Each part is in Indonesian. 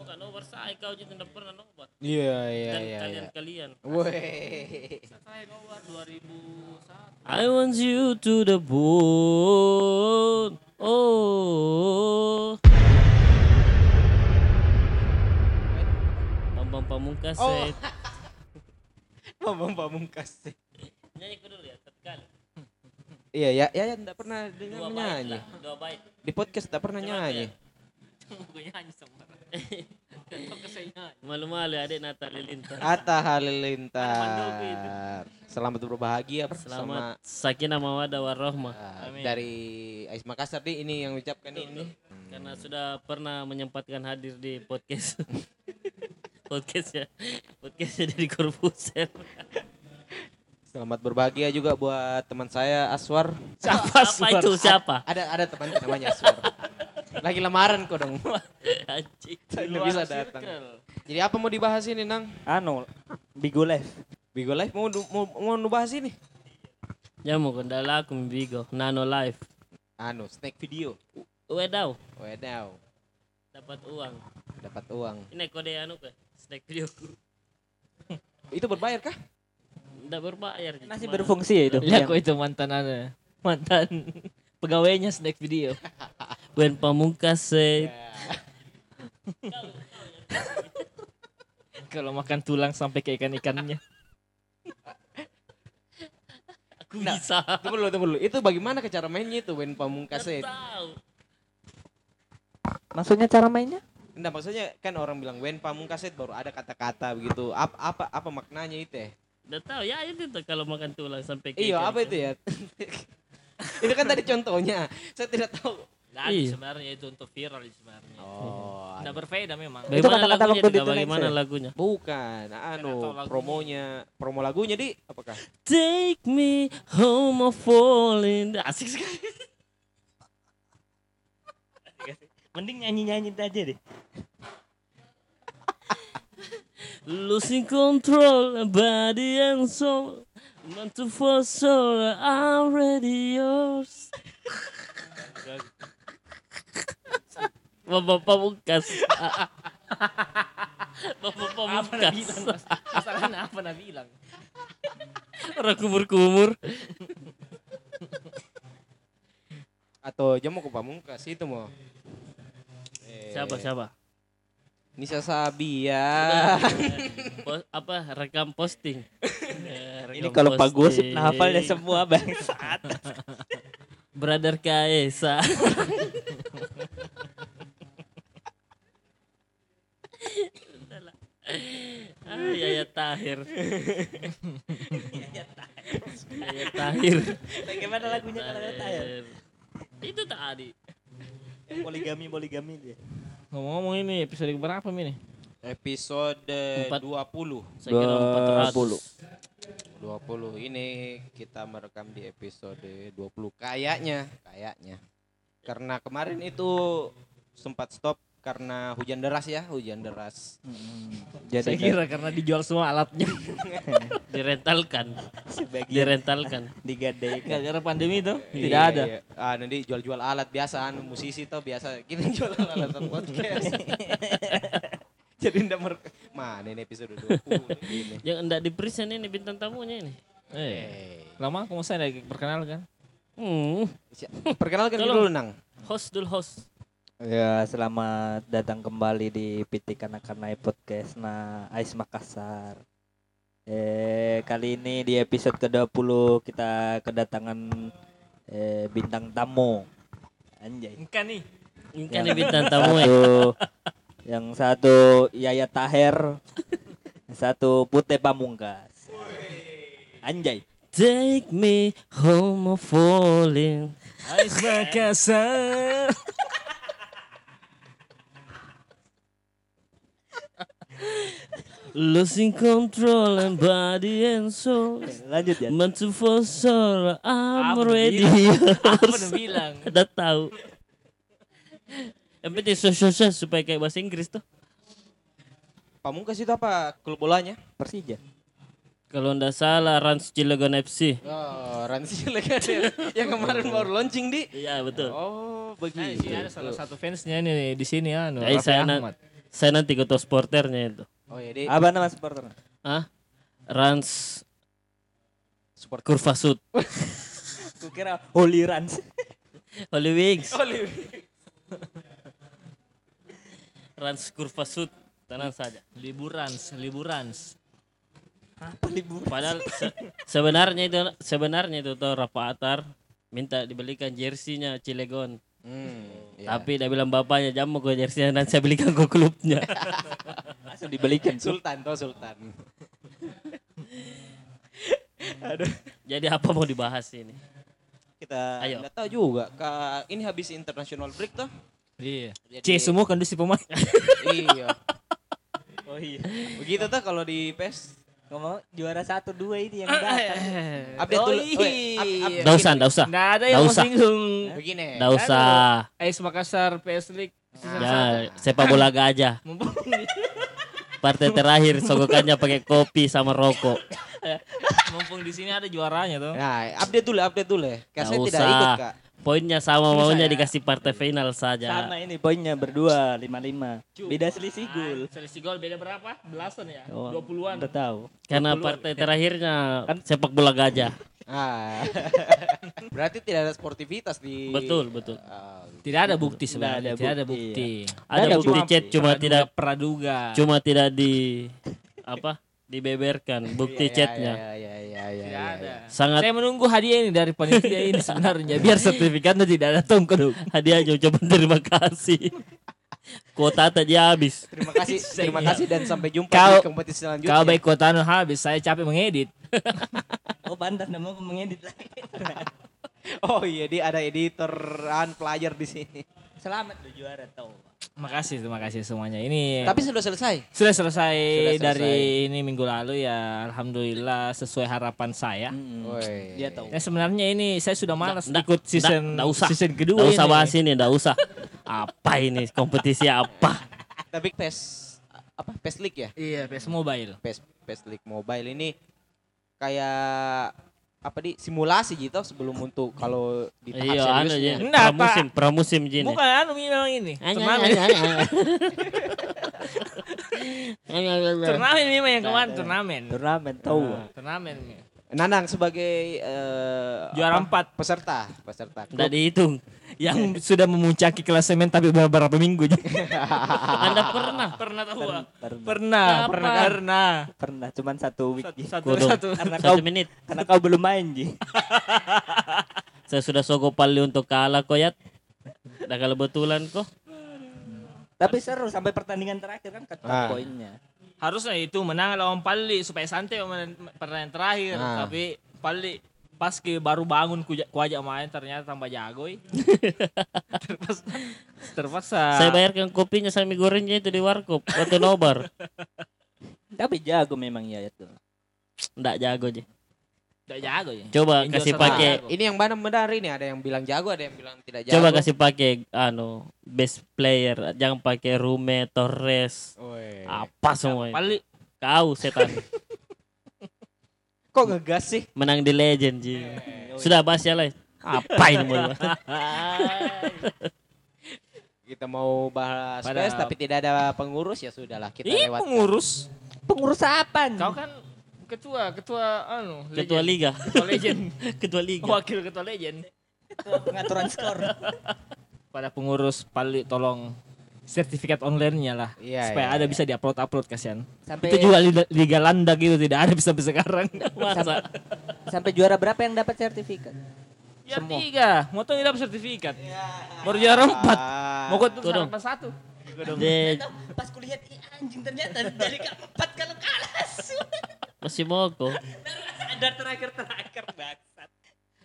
Bukan over saya kau juga tidak pernah nobar. Iya iya Dan iya. iya. kalian-kalian. Weh. Saya nobar 2001. I want you to the bone. Oh. Bambang Pamungkas. Oh. eh. Bambang Pamungkas. Nyanyi ku dulu ya, satu kali. Iya ya ya ya enggak pernah dengar nyanyi. lah, dua bait. Di podcast enggak pernah Coba nyanyi. Gue nyanyi sama nyanyi? Malu-malu adik Nata Lilintar. Atta Mandopi itu. Halilintar. Selamat berbahagia bersama Selamat sakinah mawadah warahmah. Amin. dari Ais Makassar nih ini yang ucapkan ini. Karena sudah pernah menyempatkan hadir di podcast. podcast ya. Podcast jadi Corbuzier. Selamat berbahagia juga buat teman saya Aswar. Siapa, itu? Siapa? Ada ada teman namanya Aswar. Lagi lamaran kok dong. Anjing. Nggak bisa datang. Jadi apa mau dibahas ini, Nang? Anu, Bigo Live. Bigo Live mau du- mau mau ngebahas ini? Ya mau kendala aku Bigo. Nano Live. Anu, snack video. Wedau. Wedaw, Dapat uang. dapat uang. Ini kode anu ke? Snack video. Itu berbayar kah? Tidak berbayar. Masih cuma- berfungsi ya itu. Lihat kok itu mantan ada. Mantan pegawainya snack video. Wen Pamungkas. eh. Kalau makan tulang sampai ke ikan-ikannya. Aku bisa. Tunggu dulu, tunggu dulu. Itu bagaimana ke cara mainnya itu Wen Pamungkas tahu. Maksudnya cara mainnya? Enggak, maksudnya kan orang bilang Wen Pamungkas itu baru ada kata-kata begitu. Apa apa apa maknanya itu ya? Tahu ya itu tuh kalau makan tulang sampai ke Iya, apa itu ya? itu kan tadi contohnya. Saya tidak tahu. Nah, Iya. sebenarnya itu untuk viral sebenarnya. Oh. Tidak berbeda memang. Itu Bagaimana kata-kata lagunya waktu di Bagaimana lagunya? Bukan, anu lagunya. promonya, promo lagunya di apakah? Take me home of falling. Asik sekali. Mending nyanyi-nyanyi aja deh. Losing control, body and soul. Want to for soul, I'm ready yours. Bapak Pamungkas. Bapak Apa Pamungkas. bilang? Mas? Masalahnya apa nak bilang? Orang kumur-kumur. Atau jamu ke Pamungkas itu mau. Eh, Siapa siapa? Nisa Sabia. Pos- apa rekam posting. Eh, Ini kalau Pak Gosip nah hafalnya semua bangsat. Brother Kaesa. Ah, Yaya Tahir. Yaya Tahir. Bagaimana lagunya kalau kata ya? Itu tadi. Poligami poligami dia. Ngomong-ngomong ini episode berapa ini? Episode Empat. 20. Saya kira 400. 20 ini kita merekam di episode 20 kayaknya, kayaknya. Karena kemarin itu sempat stop karena hujan deras ya, hujan deras. Jadi Saya kira karena dijual semua alatnya. Direntalkan. sebagian Direntalkan. digadaikan. Gara-gara pandemi itu Iya, tidak ada. iya. Ah, nanti jual-jual alat biasa anu musisi tuh biasa kita jual alat podcast. Jadi ndak mer mana ini episode 20 ini. Yang enggak di present ini bintang tamunya ini. Eh, Eh, lama aku mau saya perkenalkan. Hmm. perkenalkan dulu Nang. Host dulu host. Ya, selamat datang kembali di PT Kanak-Kanai Podcast na Ais Makassar. Eh, kali ini di episode ke-20 kita kedatangan eh, bintang tamu. Anjay. Enggak nih. Kan ini bintang tamu ya. Yang satu Yaya Taher, yang satu Pute Pamungkas. Anjay. Take me home of falling. Ais Makassar. Losing control and body and soul. Lanjut ya. Want to for soul, I'm Apa ready. Apa udah bilang? Udah tahu. Yang penting sosial supaya kayak bahasa Inggris tuh. Pamungkas itu apa klub bolanya? Persija. Kalau ndak salah Rans Cilegon FC. Oh, Ransi Legade yang kemarin baru launching di. Iya betul. Oh, Nah, begitu. sini ada salah satu fansnya ini nih, di sini anu. Eh, Raffi saya na- Ahmad. Saya nanti ketua supporternya itu. Oh ya, di Apa nama supporter? Ah, Rans support Kurva Sud. Kukira Holy Runs. Holy Wings. Rans Kurva Sud. Tenang saja. Liburan, liburan. Apa libur? Padahal se- sebenarnya itu sebenarnya itu tuh Rafa Atar minta dibelikan jersinya Cilegon. Hmm, ya. Tapi dia bilang bapaknya jamu ke jersinya dan saya belikan ke klubnya. Langsung dibelikan. Sultan toh Sultan. Jadi apa mau dibahas ini? Kita Ayo. nggak tahu juga. Ka, ini habis international break toh. Iya. Jadi- C semua kondisi pemain. iya. Oh iya. Begitu tuh kalau di PES. Ngomong juara satu dua ini yang datang. Update Oh, dulu. Up- iya. Nggak usah, nggak usah. Nggak ada yang mau usah. singgung. Begini. Nggak usah. AS Makassar PS League. Ya, sepak bola gajah. Mumpung Partai terakhir sogokannya pakai kopi sama rokok. mumpung di sini ada juaranya tuh. Nah, update dulu, update dulu ya. Kak Nggak saya tidak usah. ikut, Kak. Poinnya sama maunya dikasih partai final saja. Sama ini poinnya berdua lima lima. Beda selisih gol. Ah, Selisih gol beda berapa? Belasan ya? Oh, 20-an. Udah tahu. Karena partai terakhirnya sepak bola gajah. Ah. Berarti tidak ada sportivitas di Betul, betul. Ah, Tidak ada bukti sebenarnya. ada Tidak ada bukti, bukti. Ada Ada bukti Cuma chat cuma praduga- tidak praduga. cuma tidak di apa? Dibeberkan bukti iya, chatnya. Iya, iya, iya, iya. Iya, ada. iya. Sangat Saya menunggu hadiah ini dari panitia ini sebenarnya biar sertifikatnya tidak ada tongkol. dong. hadiah aja ucapan terima kasih. Kuota tadi habis. Terima kasih, terima kasih dan sampai jumpa Kau- di kompetisi selanjutnya. Kau baik kota anu habis, saya capek mengedit. Oh pantas nggak mau mengedit lagi. Oh iya, dia ada editoran player di sini. Selamat lu juara tahu. Makasih, terima kasih semuanya. Ini Tapi sudah selesai. sudah selesai, Sudah selesai. dari ini minggu lalu ya alhamdulillah sesuai harapan saya. Woi. Dia tahu. Ya sebenarnya ini saya sudah malas Nggak, ikut nggak, season nggak usah. season kedua Nggak usah ini. bahas ini, nggak usah. Apa ini kompetisi apa? Tapi PES apa PES League ya? Iya, PS Mobile. PES PES League Mobile ini kayak apa di simulasi gitu sebelum untuk kalau di tahap Iya, seriusnya. aja. Nggak, Pramusim, pramusim gini. Bukan anu memang ini. Turnamen. Turnamen memang yang kemarin turnamen. Turnamen tahu. Turnamen. Nanang sebagai eh, Juara apa? empat. peserta, peserta. Nggak dihitung. Yang sudah memuncaki klasemen tapi beberapa minggu. Anda pernah? pernah tahu? ah? Pernah. Pernah, pernah, pernah. Pernah cuman satu week. Ji. Satu, Kudu. satu. Karena Satu kau menit. karena kau belum main Ji. Saya sudah sogo pali untuk kalah koyat. Dah kalau betulan kok. Tapi seru sampai pertandingan terakhir kan ketat Ah. poinnya. Harusnya itu menang lawan Pali supaya santai pertandingan terakhir. Ah. Tapi Pali pas ke baru bangun ku, ku ajak main ternyata tambah jago. eh. terpaksa, terpaksa. Saya bayarkan kopinya sama mie gorengnya itu di warkop. Waktu nobar. Tapi jago memang ya itu. Nggak jago aja. Tidak jago ya. Coba Injil kasih pakai jago. Ini yang benar-benar ini ada yang bilang jago, ada yang bilang tidak jago. Coba kasih pakai anu best player, jangan pakai Rume, Torres, Woi. apa semua. Kau setan Kok ngegas sih? menang di Legend Ji. Sudah bahas ya lah. Apa ini mau? Kita mau bahas Pada- PES tapi tidak ada pengurus ya sudahlah kita Ih, lewatkan. pengurus. Pengurus apa? Kau kan ketua, ketua anu, Ketua legend. liga, Ketua legend. ketua liga. Wakil ketua legend. pengaturan skor. Pada pengurus Pali tolong sertifikat online-nya lah. Iya, supaya iya, ada iya. bisa diupload-upload kasihan. Sampai Itu juga liga, liga landak gitu tidak ada bisa sampai sekarang. Masa? sampai juara berapa yang dapat sertifikat? Ya tiga, mau tuh dapat sertifikat. Baru juara empat. Ah, Mau kau tuh sampai satu. De, Pas kulihat ih anjing ternyata dari keempat kalau kalah. masih mogok. Ada terakhir terakhir bangsat.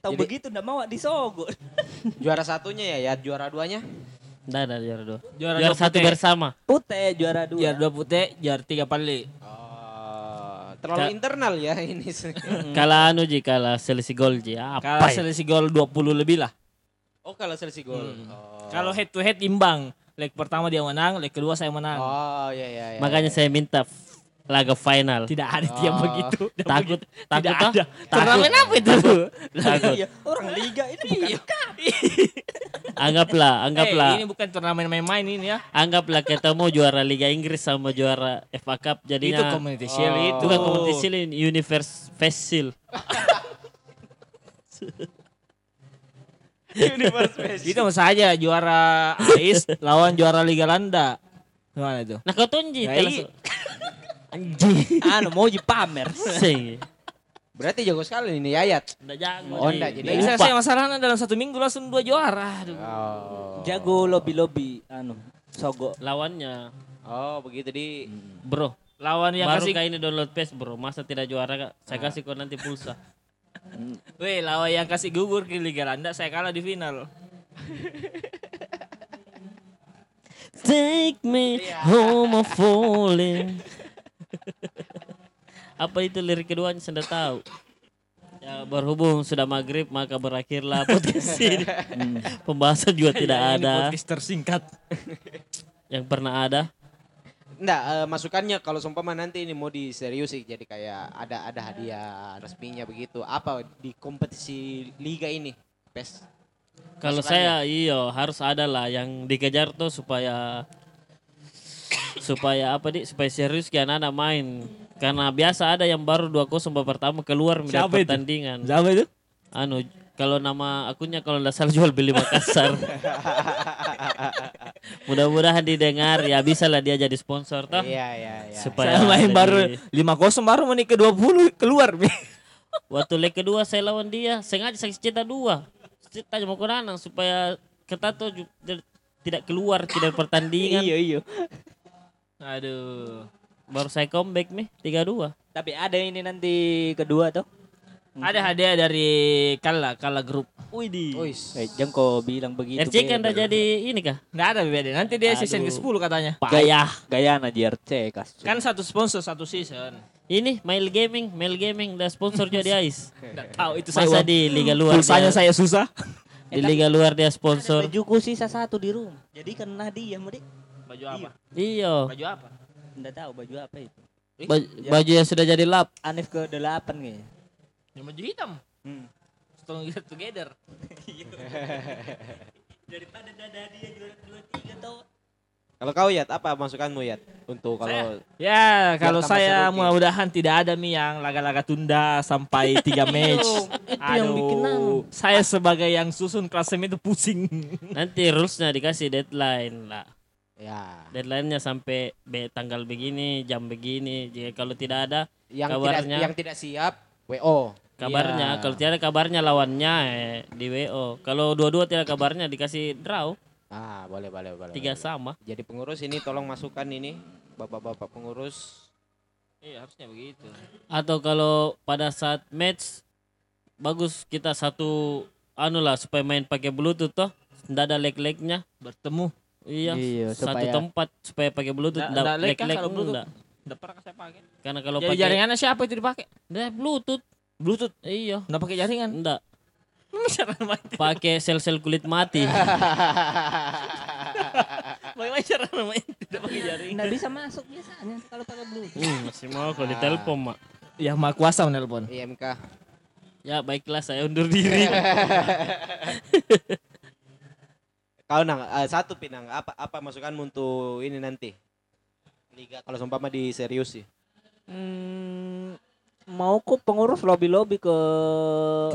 Tahu begitu ndak mau disogok. juara satunya ya, ya juara duanya. Nggak ada juara dua. Juara Juara dua satu putih. bersama. Putih juara dua. Juara dua putih, juara tiga Pali. Oh, terlalu Ka- internal ya ini. Kalah anu Ji, kalah selisih gol Ji. Apa Kalah ya? selisih gol 20 lebih lah. oh, kalau selisih gol. Hmm. Oh. Kalau head to head imbang. Leg pertama dia menang, leg kedua saya menang. Oh, iya iya iya. Makanya saya minta laga final. Tidak ada yang Oh. begitu. Takut begitu. takut Tidak toh? ada. Takut. Turnamen apa itu? Takut. Iya, orang liga ini bukan Anggaplah, anggaplah. Eh, ini bukan turnamen main-main ini ya. Anggaplah ketemu juara Liga Inggris sama juara FA Cup itu jadinya community shield Oh. itu. bukan kompetisi Shield, Universe Face Shield. Itu sama saja juara AIS lawan juara Liga Landa. Gimana itu? Nah kau tunji Ya, iya. su- Anjing. anu mau di pamer. Sing. Berarti jago sekali ini Yayat. Nggak jago. Oh, Ji. nggak, jadi- Jadi saya, saya masalahnya dalam satu minggu langsung dua juara. Aduh. Oh. Jago lobby-lobby anu sogo. lawannya Oh, begitu di bro. Lawan yang baru kasih kali ini download PES bro. Masa tidak juara Kak? Saya kasih kau nanti pulsa. Weh, lawan yang kasih gugur ke Liga Landa saya kalah di final. Take me home of falling. Apa itu lirik keduanya saya tidak tahu. Ya berhubung sudah maghrib maka berakhirlah podcast ini. Pembahasan juga tidak Ya, ini ada podcast tersingkat. yang pernah ada. Enggak, eh, masukannya kalau seumpama nanti ini mau diserius sih jadi kayak ada ada hadiah resminya begitu. Apa di kompetisi liga ini? PES. Kalau saya iyo harus ada lah yang dikejar tuh supaya supaya apa di supaya serius kian anak main. Karena biasa ada yang baru 2-0 babak pertama keluar dari Siapa itu? pertandingan. Siapa itu? Anu kalau nama akunnya kalau nggak salah jual beli Makassar. Mudah-mudahan didengar ya bisa lah dia jadi sponsor toh. Iya, iya, iya. Supaya Saya main baru di- 5-0 baru menit ke 20 keluar. Waktu leg kedua saya lawan dia, sengaja saya cetak dua. Cetak mau ke Nanang supaya kita tuh tidak keluar tidak pertandingan. Iya iya. Aduh. Baru saya comeback nih 3-2. Tapi ada ini nanti kedua tuh. Ada hadiah dari Kala, Kala Group. Widih. Uis. Eh, jangan kau bilang begitu. RC kan udah jadi ini kah? Nggak ada beda. Nanti dia season Aduh. ke-10 katanya. Payah. Gaya na JRC kas. Kan satu sponsor satu season. Ini Mail Gaming, Mail Gaming udah sponsor juga di AIS. Nggak tahu itu saya Masa di Liga Luar pulsanya saya susah. di Liga Luar dia sponsor. Bajuku sisa satu di rumah. Jadi kena dia mau Baju apa? Iya. Baju apa? Enggak tahu baju apa itu. Baju, baju yang sudah jadi lap. Anif ke delapan kayaknya. Yang baju hitam. Hmm. Strong together. Daripada dada dia juara dua tiga tau. Kalau kau Yat, apa masukanmu Yat? Untuk kalau Ya, kalau saya mudah-mudahan tidak ada mi yang laga-laga tunda sampai tiga match. itu yang bikin. Saya sebagai yang susun klasemen itu pusing. Nanti rulesnya dikasih deadline lah. Ya Deadline-nya sampai be- tanggal begini, jam begini. Jika kalau tidak ada yang Kabarnya. tidak yang tidak siap WO. kabarnya, Iya. kalau tidak ada kabarnya lawannya eh, di WO. Kalau dua-dua tidak kabarnya dikasih draw, Ah, boleh boleh boleh. tiga boleh. sama. Jadi pengurus ini tolong masukkan ini Bapak-bapak pengurus. Iya, harusnya begitu. Atau kalau pada saat match bagus kita satu anu lah supaya main pakai bluetooth toh, tidak ada lag-lagnya. Bertemu. Iya, Iya, satu supaya- tempat supaya pakai bluetooth Nggak- tidak nggak lag kah lag-lag kalau Bluetooth? enggak. Enggak pernah saya pakai. Karena kalau pakai jaringannya siapa itu dipakai? Nah, bluetooth, Bluetooth. iya, Enggak pakai jaringan. enggak. Pakai sel-sel kulit mati. Bagaimana cara main tidak pakai jaringan? Enggak bisa masuk biasanya kalau pakai bluetooth. hmm, masih mau kalau ditelepon, Mak. Yang maha kuasa menelpon. IMK. Ya, baiklah saya undur diri. Kau nang eh, satu pinang apa apa masukanmu untuk ini nanti? Liga kalau seumpama di serius sih. Hmm, mau kok pengurus lobby-lobby ke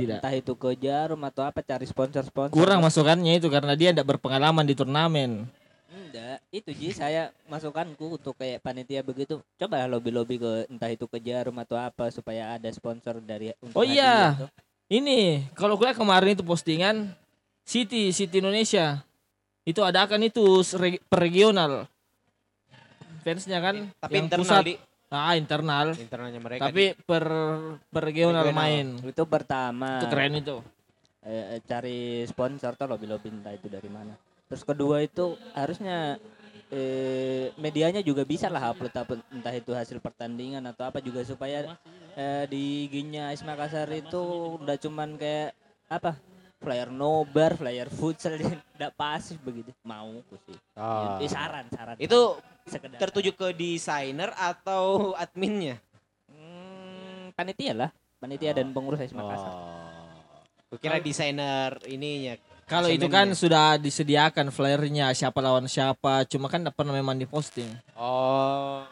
Tidak. entah itu ke Jarum atau apa cari sponsor-sponsor. Kurang masukannya itu karena dia tidak berpengalaman di turnamen. Enggak, itu Ji saya masukanku untuk kayak panitia begitu. Coba lobby-lobby ke entah itu ke Jarum atau apa supaya ada sponsor dari untuk Oh iya. tuh. Ini kalau kuliah kemarin itu postingan City City Indonesia itu adakan itu sere- per regional fansnya kan Tapi yang internal pusat di ah internal internalnya mereka. tapi per per regional Regional. main Itu pertama itu keren itu eh, eh, cari sponsor tuh lobby-lobby entah itu dari mana. Terus kedua itu harusnya eh, medianya juga bisa lah upload upload entah itu hasil pertandingan atau apa juga supaya eh, di IG-nya Ais Makassar itu udah cuman kayak apa flyer nobar, flyer futsal dia tidak pasif begitu. Mau aku sih. Oh. Eh, saran, saran. Itu sekedar tertuju ke desainer atau adminnya? Hmm, panitia lah, panitia dan pengurus AIS Makassar. Oh. Kira desainer ininya. Kalau itu kan sudah disediakan flyernya siapa lawan siapa, cuma kan tidak pernah memang diposting. Oh.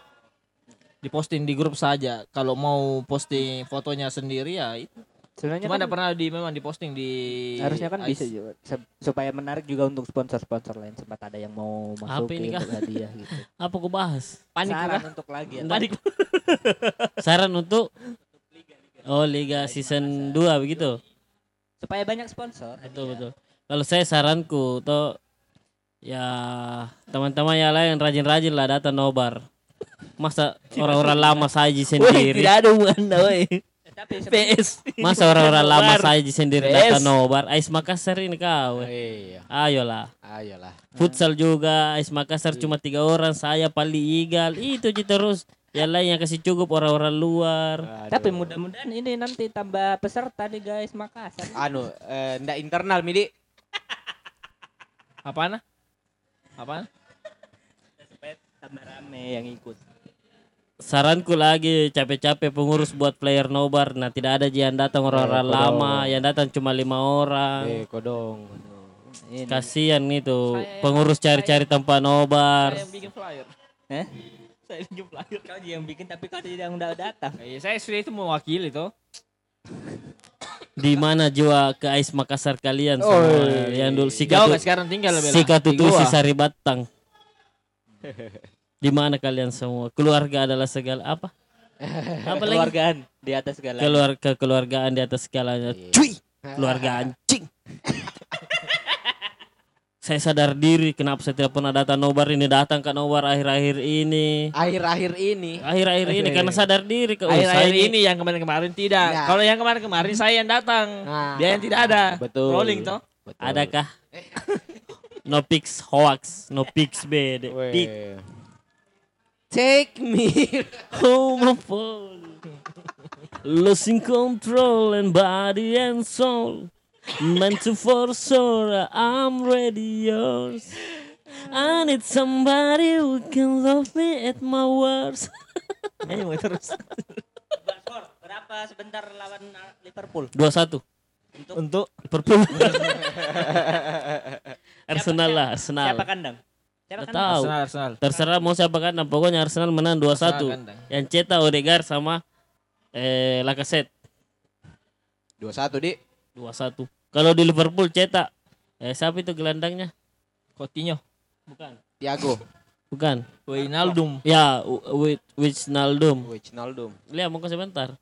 Diposting di grup saja. Kalau mau posting fotonya sendiri ya itu. Sebenarnya Cuma kan tidak pernah di memang diposting di harusnya kan Ais. bisa juga supaya menarik juga untuk sponsor-sponsor lain sempat ada yang mau masuk ini, Kak? untuk hadiah gitu. Apa aku bahas? Panik Saran kah? untuk lagi ya. Panik. Saran untuk Oh Liga season 2 begitu. Supaya banyak sponsor. Betul betul. Kalau saya saranku tuh ya teman-teman yang lain rajin-rajin lah datang nobar. Masa orang-orang lama saji sendiri. tidak ada hubungan woi. PS. Masa orang-orang lama saji sendiri datang nobar. Ais Makassar ini kau. Iya. Ayolah. Ayolah. Futsal juga Ais Makassar cuma tiga orang saya Pali Igal itu aja terus yang lain yang kasih cukup orang-orang luar tapi mudah-mudahan ini nanti tambah peserta nih guys Makassar. anu eh, ndak internal midi Apaan? Apaan? Supaya tambah rame yang ikut. Saranku lagi capek-capek pengurus buat player nobar nah tidak ada yang datang orang-orang Eh, lama kodong. yang datang cuma lima orang eh kodong Ini. kasihan itu Saya- pengurus cari-cari tempat nobar Saya yang bikin flyer. Eh? Saya bikin flyer. Kau yang bikin tapi kau tidak udah datang. Eh, saya sudah itu mewakili tuh. di mana jiwa ke Ais Makassar kalian Oh, semua iya. yang dulu sikat sekarang tinggal sikat Di tutusi gua. sari batang di mana kalian semua keluarga adalah segala apa apa Keluargaan di atas segala. keluar kekeluargaan di atas segalanya cuy keluarga anjing saya sadar diri kenapa saya tidak pernah datang nobar ini datang ke nobar akhir-akhir ini akhir-akhir ini akhir-akhir ini karena sadar diri ke oh, Akhir-akhir ini yang kemarin-kemarin tidak. Ya. Kalau yang kemarin-kemarin saya yang datang. Nah. Dia yang tidak ada. Betul. Rolling toh. Betul. adakah no pics hoax no pics bed. Take me home of all losing control and body and soul. Meant to for sure I'm ready yours. I need somebody who can love me at my worst. Mau terus. Skor berapa sebentar lawan uh, Liverpool? dua satu. Untuk? Liverpool. Arsenal lah Arsenal. Siapa kandang? Siapa kandang? tahu. Arsenal, Arsenal. terserah mau siapa kan pokoknya Arsenal menang 2-1 Arsenal kandang. yang cetak Odegaard sama eh Lacazette. 21 di 2-1 kalau di Liverpool cetak eh siapa itu gelandangnya? Coutinho. bukan. Tiago bukan. Wijnaldum. ya with Wijnaldum. Wijnaldum. Lihat mau sebentar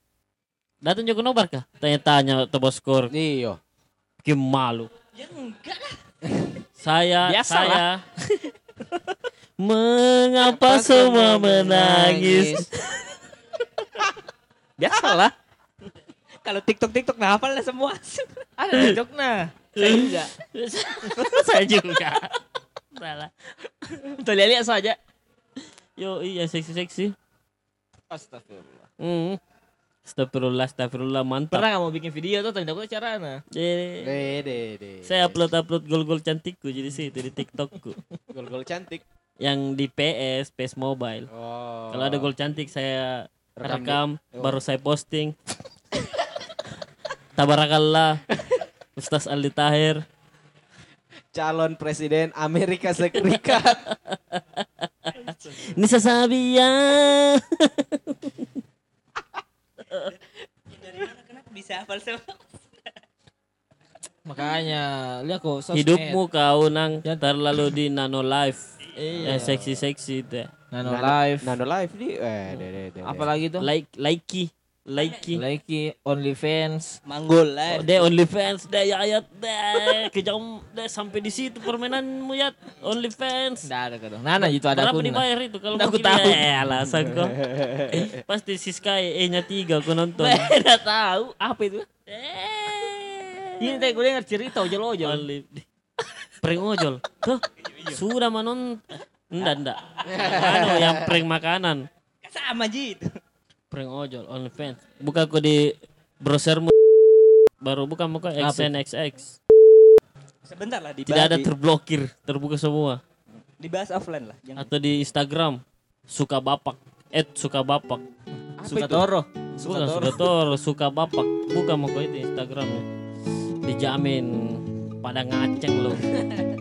datang juga nobar kah? Tanya-tanya atau bos skor. Iyo Kim malu Ya enggak lah. saya Biasa saya mengapa semua menangis Biasalah. Kalau TikTok TikTok nah hafal lah semua. Ada TikTok nah. Saya juga. saya juga salah Tuh lihat saja. yo iya seksi seksi Astagfirullah. hmm. Astagfirullah, astagfirullah, mantap. Pernah kamu bikin video tuh tentang aku cara nah. Eh, Dede, de. Saya upload upload gol-gol cantikku jadi situ di TikTokku. gol-gol cantik. Yang di PS, PS Mobile. Oh. Kalau ada gol cantik saya Rekam rekam, di- oh. baru saya posting. Tabarakallah. Ustaz Ali Tahir. calon presiden Amerika Serikat. Nisa Sabia. Dari mana kenapa bisa hafal semua? Makanya lihat kok sosmed. Hidupmu kau nang terlalu di nano life. Iya. Eh seksi-seksi itu. Nano live. Nano live di eh de, de, de, de. Apalagi tuh? Like likey, likey. Likey, OnlyFans. Manggul Oh, lah. deh OnlyFans deh ya ayat deh kejam deh sampai di situ permainanmu ya OnlyFans. Enggak ada kadang. Nana itu ada Berapa dibayar itu kalau Nggak, aku tahu. Eh, alasan kok. Pasti si Sky E-nya tiga aku nonton. Enggak tahu apa itu. eh. Ini tadi gue denger cerita ojol-ojol. Only. Prank ojol. Tuh, sudah manon. Enggak, enggak. Anu yang prank makanan. Sama Ji itu. Prank ojol, OnlyFans. Buka aku di browsermu baru buka muka? XNXX. Sebentar lah dibahas. Tidak ada terblokir, terbuka semua. dibahas offline lah. Jangan. Atau di Instagram suka bapak, eh suka bapak. Suka Toro. Bukan suka toro, suka bapak. Bukan mau itu Instagramnya. Dijamin pada ngaceng loh.